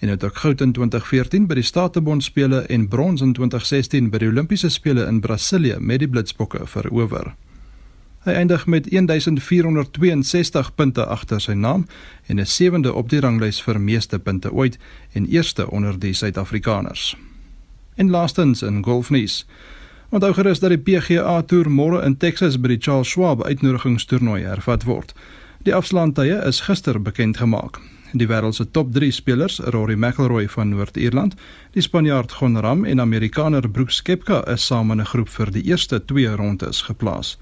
en het ook goud in 2014 by die Statebond spele en brons in 2016 by die Olimpiese spele in Brasilië met die Blitsbokke verower. Hy eindig met 1462 punte agter sy naam en is sewende op die ranglys vir meeste punte ooit en eerste onder die Suid-Afrikaners. En laastens in golfnuus. Onthou gerus dat die PGA Tour môre in Texas by die Charles Schwab uitnodigingstoernooi hervat word. Die afslaantye is gister bekend gemaak. Die wêreld se top 3 spelers, Rory McIlroy van Noord-Ierland, die Spanjaard Jon Ram en Amerikaner Brooks Koepka is saam in 'n groep vir die eerste 2 rondes geplaas.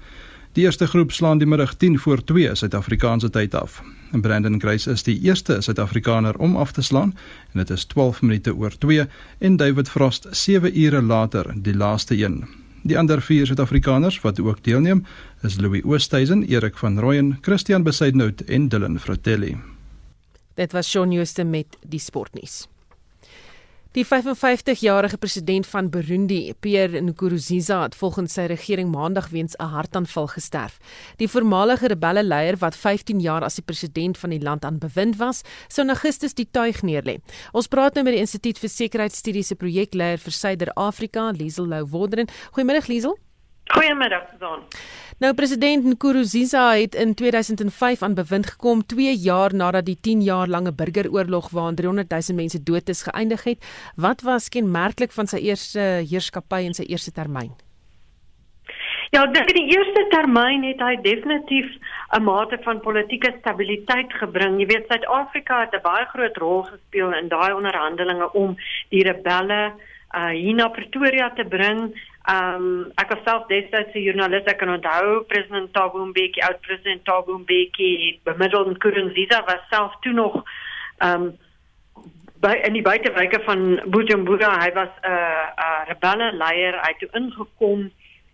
Die eerste groep slaan die middag 10 voor 2 Suid-Afrikaanse tyd af. En Brandon Grace is die eerste Suid-Afrikaner om af te slaan en dit is 12 minute oor 2 en David Frost 7 ure later die laaste een. Die ander vier Suid-Afrikaners wat ook deelneem is Louis Oosthuizen, Erik van Rooyen, Christian Besaidnout en Dylan Fratelli. Dit was Shaun Jooste met die sportnuus. Die 55-jarige president van Burundi, Pierre Nkurunziza, het volgens sy regering maandag weens 'n hartaanval gesterf. Die voormalige rebelle leier wat 15 jaar as die president van die land aan bewind was, sou in Augustus die tuig neerlê. Ons praat nou met die Instituut vir Sekuriteitsstudies se projekleier vir Suider-Afrika, Liesel Lou Woderen. Goeiemôre Liesel. Goeiemiddag, Susan. Nou president Nkurunziza het in 2005 aan bewind gekom 2 jaar nadat die 10 jaar lange burgeroorlog waarin 300 000 mense dood is geëindig het. Wat was kenmerklik van sy eerste heerskappy en sy eerste termyn? Ja, ek dink in die eerste termyn het hy definitief 'n mate van politieke stabiliteit gebring. Jy weet Suid-Afrika het 'n baie groot rol gespeel in daai onderhandelinge om die rebelle uh hier na Pretoria te bring. Um ek was self destyds 'n joernalis ek kan onthou president Thabo Mbeki, oud president Thabo Mbeki, bemiddel in Nkurunziza was self toe nog um by in die buitewyke van Bujumbura. Hy was 'n uh, uh, rebelle leier. Hy het toe ingekom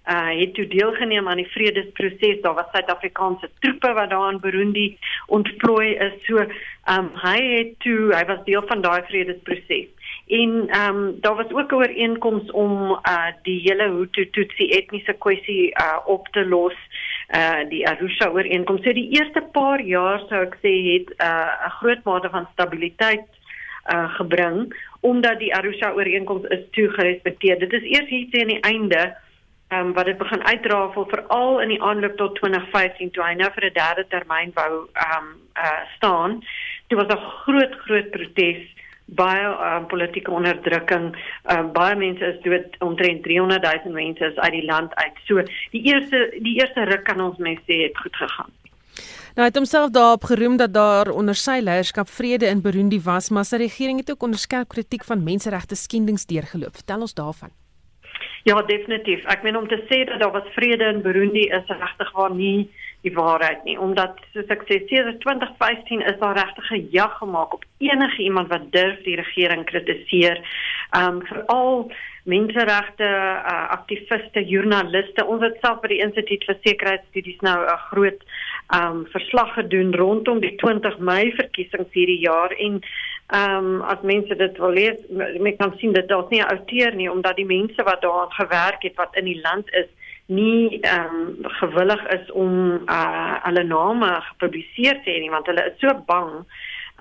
uh het toe deelgeneem aan die vredesproses. Daar was Suid-Afrikaanse troepe wat daar in Burundi ontplooi is. So, um, hy het toe hy was deel van daai vredesproses. En ehm um, daar was ook 'n ooreenkoms om uh die hele Hutu-Tutsi etniese kwessie uh op te los uh die Arusha ooreenkoms. So die eerste paar jaar sou ek sê het 'n uh, groot mate van stabiliteit uh gebring omdat die Arusha ooreenkoms is toe gerespekteer. Dit is eers hier teen die einde um, wat dit begin uitrafel veral in die aanloop tot 2015 toe hy nou vir 'n derde termyn wou ehm um, uh staan. Dit was 'n groot groot protes baie um, politieke onderdrukking. Um, baie mense is dood, omtrent 300 000 mense is uit die land uit. So die eerste die eerste ruk kan ons mens sê het goed gegaan. Nou het homself daarop geroem dat daar onder sy leierskap vrede in Burundi was, maar sy regering het ook onder skerp kritiek van menseregte skendings deurgeloop. Vertel ons daarvan. Ja, definitief. Ek meen om te sê dat daar was vrede in Burundi is regtig waar nie die waarheid nie, omdat soos ek sê, sedert 2015 is daar regtig 'n jag gemaak op enige iemand wat durf die regering kritiseer. Um veral menseregte uh, aktiviste, joernaliste. Ons het self by die Instituut vir Sekuriteitsstudies nou 'n groot um verslag gedoen rondom die 20 Mei verkiesings hierdie jaar en Ehm um, as mense dit wil lees, mense kan sien dat daar's nie 'n outeur nie omdat die mense wat daaraan gewerk het wat in die land is nie ehm um, gewillig is om uh hulle name gepubliseer te hê nie want hulle is so bang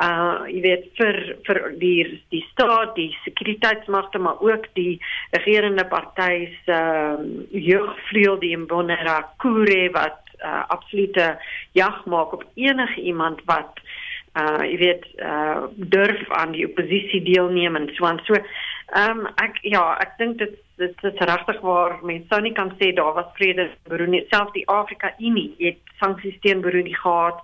uh jy weet vir vir die die staat, die sekuriteitsmagte maar ook die regerende party se uh, jeugvleuel die Imbonerakure wat uh, absolute jag maak op enige iemand wat uh jy weet uh durf aan die oppositie deelneem en so aan. So ehm um, ek ja ek dink dit dit is regtig waar mense sou nie kan sê daar was vrede Burundi self die Afrika Unie het sanksies teen Burundi gehad.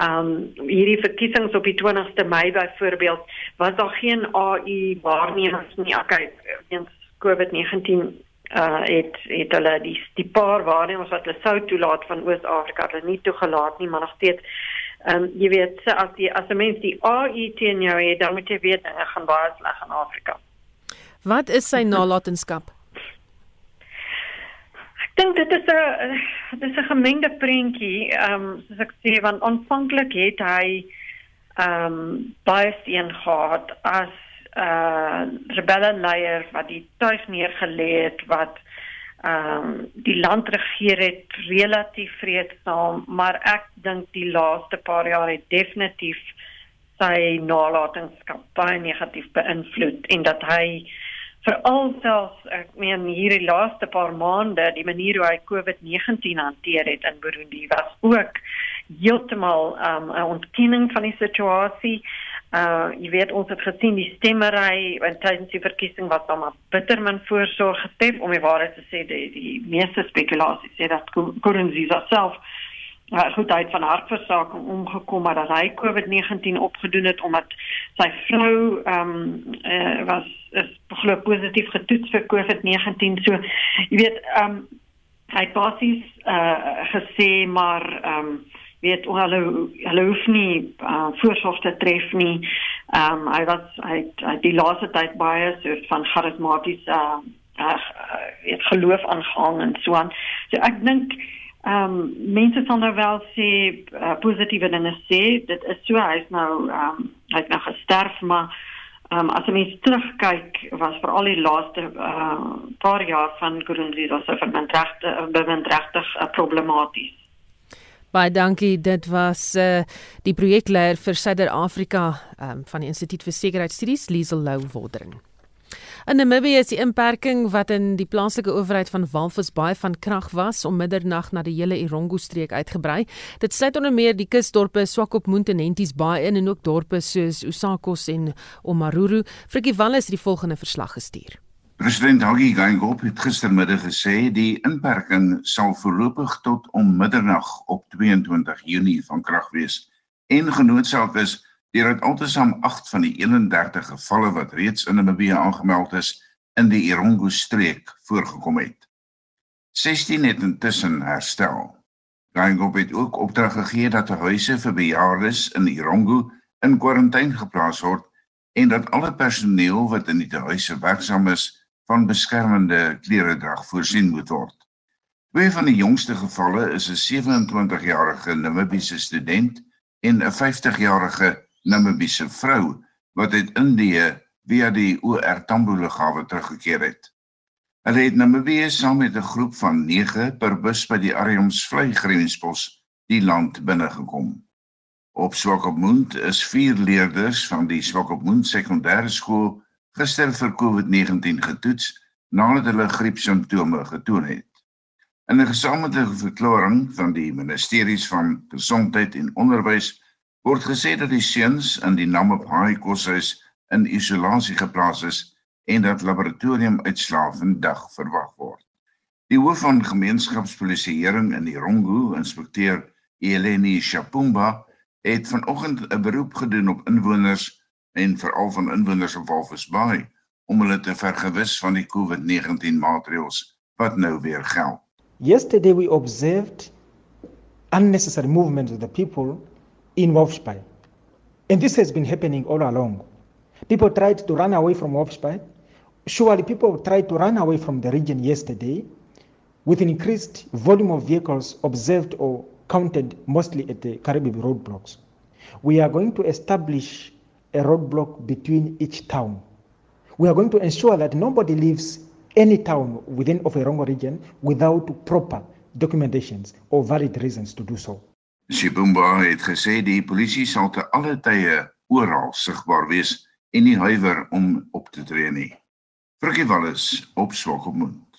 Ehm um, hierdie verkiesings op die 20ste Mei byvoorbeeld was daar geen AI waarnemings nie. Okay weens COVID-19 uh het het hulle die die paar waarnemings wat hulle sou toelaat van Oos-Afrika hulle nie toegelaat nie maar nog steeds Ehm um, jy weet as die as 'n mens die AI teen jou het, dan moet jy weet hy gaan baie sleg in Afrika. Wat is sy nalatenskap? Ek dink dit is 'n dit is 'n gemengde prentjie. Ehm um, soos ek sê van aanvanklik het hy ehm um, baie sien gehad as 'n uh, rebelle leier wat die tuis neergelê het wat ehm um, die land regeer het relatief vreedsaam, maar ek dink die laaste paar jaar het definitief sy nalatenskap baie negatief beïnvloed en dat hy veral selfs ek meen hierdie laaste paar maande die manier hoe hy COVID-19 hanteer het in Burundi was ook heeltemal um, 'n ontkenning van die situasie Uh jy weet ons het gesien die stemmery en tydens die verkiesing was daar maar bitter min voorsorg getref om die waarheid te sê die die meeste spekulasies sê dat Kurunziza self uh, goed uit van hartversaking omgekom het dat hy COVID-19 opgedoen het omdat sy vrou ehm um, uh, was is glo positief getoets vir COVID-19 so jy weet ehm um, hy basies uh gesê maar ehm um, weet hulle hulle hoef nie uh, voorsorg te tref nie. Ehm um, hy was hy, hy die laaste tyd baie so van charismaties uh ag het geloof aangehang en so aan. So ek dink ehm um, mense sal nou wel sê uh, positiewe dinge sê. Dit is so hy's nou ehm um, hy't nou gesterf maar ehm um, as jy mens terugkyk was vir al die laaste uh, paar jaar van Gurunziza so vir menregte bewindregtig uh, problematies. Baie dankie. Dit was uh die projekleier vir Suider-Afrika um, van die Instituut vir Sekuriteitsstudies, Liesel Lou Wordering. In Namibië is die inperking wat in die plaaslike owerheid van Walvis baie van krag was om middernag na die hele Irongo streek uitgebrei. Dit sluit onder meer die kusdorpe Swakopmund en Henties Bay in en ook dorpe soos Usakos en Omaruru. Frikkie Wallis het die volgende verslag gestuur. President Hagi Geingob het gistermiddag gesê die inperking sal voorlopig tot om middernag op 22 Junie van krag wees en genootsaak is deurdat altesaam 8 van die 31 gevalle wat reeds in Namibië aangemeld is in die Irongo streek voorgekom het. 16 het intussen herstel. Geingob het ook opdrag gegee dat huise vir bejaardes in Irongo in kwarantyne geplaas word en dat alle personeel wat in die huise werksaam is van beskermende klere drag voorsien moet word. Twee van die jongste gevalle is 'n 27-jarige Namibiese student en 'n 50-jarige Namibiese vrou wat uit Indië via die OR Tambo lughawe teruggekeer het. Hulle het Namibië saam met 'n groep van 9 per bus by die Ariums vluggrenspos die land binnegekom. Op Swakopmund is vier leerders van die Swakopmund sekondêre skool gister vir COVID-19 getoets nadat hulle griepsimptome getoon het. In 'n gesamentlike verklaring van die ministeries van Gesondheid en Onderwys word gesê dat die seuns in die Namib High koshuis in isolasie geplaas is en dat laboratoriumuitslae vandag verwag word. Die hoof van gemeenskapspolisieering in die Rongo, inspekteur Eleni Shapumba, het vanoggend 'n beroep gedoen op inwoners en veral van inwoners op om hulle te vergewis van die COVID-19 maatreëls wat nou weer geld. Yesterday we observed unnecessary movement of the people in Walvisbaai. And this has been happening all along. People tried to run away from Walvisbaai. Surely people tried to run away from the region yesterday with increased volume of vehicles observed or counted mostly at the Caribbean roadblocks. We are going to establish a roadblock between each town. We are going to ensure that nobody leaves any town within Oferongo region without proper documentations or valid reasons to do so. Sibumba het gesê die polisie sal te alle tye oral sigbaar wees en nie huiwer om op te tree nie. Frikkie Wallis op Swakopmund.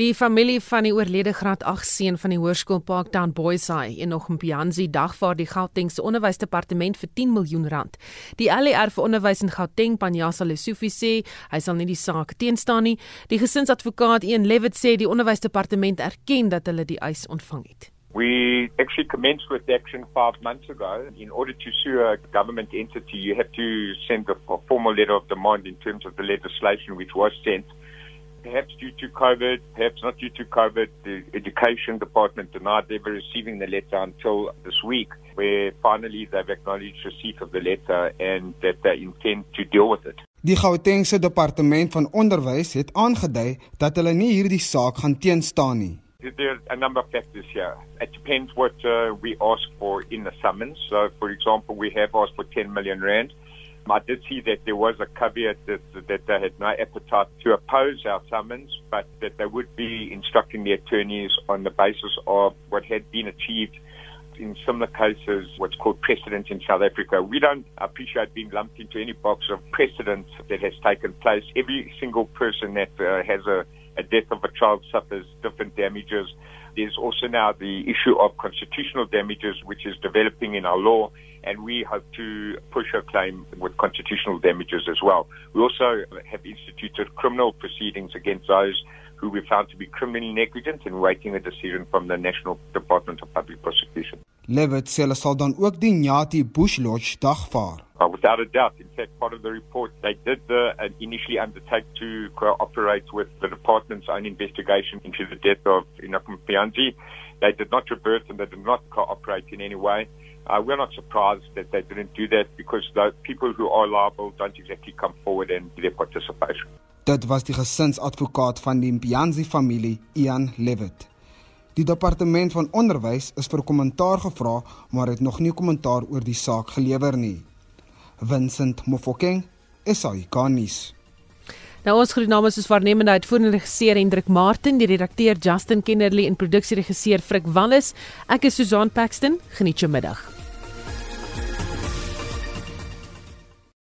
Die familie van die oorlede graad 8 seun van die hoërskool Parktown Boys High en nog Mpianzi dagvaar die Gautengse onderwysdepartement vir 10 miljoen rand. Die LER vir onderwys in Gauteng, Panyasa Lesufi sê hy sal nie die saak teenstaan nie. Die gesinsadvokaat Ian Levitt sê die onderwysdepartement erken dat hulle die eis ontvang het. We actually commenced with action five months ago. In order to sue a government entity, you have to send a formal letter of demand in terms of the legislation which was sent. Perhaps due to COVID, perhaps not due to COVID, the education department denied ever receiving the letter until this week, where finally they've acknowledged receipt of the letter and that they intend to deal with it. Die Gautengse departement van onderwys het aangedui dat hulle nie hierdie saak gaan teenstaan nie. There are a number of factors here. It depends what uh, we ask for in the summons. So, for example, we have asked for 10 million rand. I did see that there was a caveat that, that they had no appetite to oppose our summons, but that they would be instructing the attorneys on the basis of what had been achieved in similar cases, what's called precedent in South Africa. We don't appreciate being lumped into any box of precedent that has taken place. Every single person that uh, has a, a death of a child suffers different damages. There's also now the issue of constitutional damages, which is developing in our law, and we hope to push a claim with constitutional damages as well. We also have instituted criminal proceedings against those who we found to be criminally negligent and waiting a decision from the National Department of Public Prosecution. Levitt sê hulle sal dan ook die Nyati Bush Lodge dagvaar. Uh, without a doubt. In fact, part of the report, they did uh, initially undertake to cooperate with the department's own investigation into the death of Inakum Pianzi. They did not revert and they did not cooperate in any way. Uh, we're not surprised that they didn't do that because the people who are liable don't exactly come forward and their participation. Dit was die gesinsadvokaat van die Pianzi familie, Ian Levitt. Die departement van onderwys is vir kommentaar gevra, maar het nog nie kommentaar oor die saak gelewer nie. Vincent Mofokeng, SAICanis. Nou ons groet namens ons waarnemende uitvoerende regisseur Hendrik Martin, die redakteur Justin Kennerly en produksieregisseur Frik Wallis. Ek is Susan Paxton. Geniet jou middag.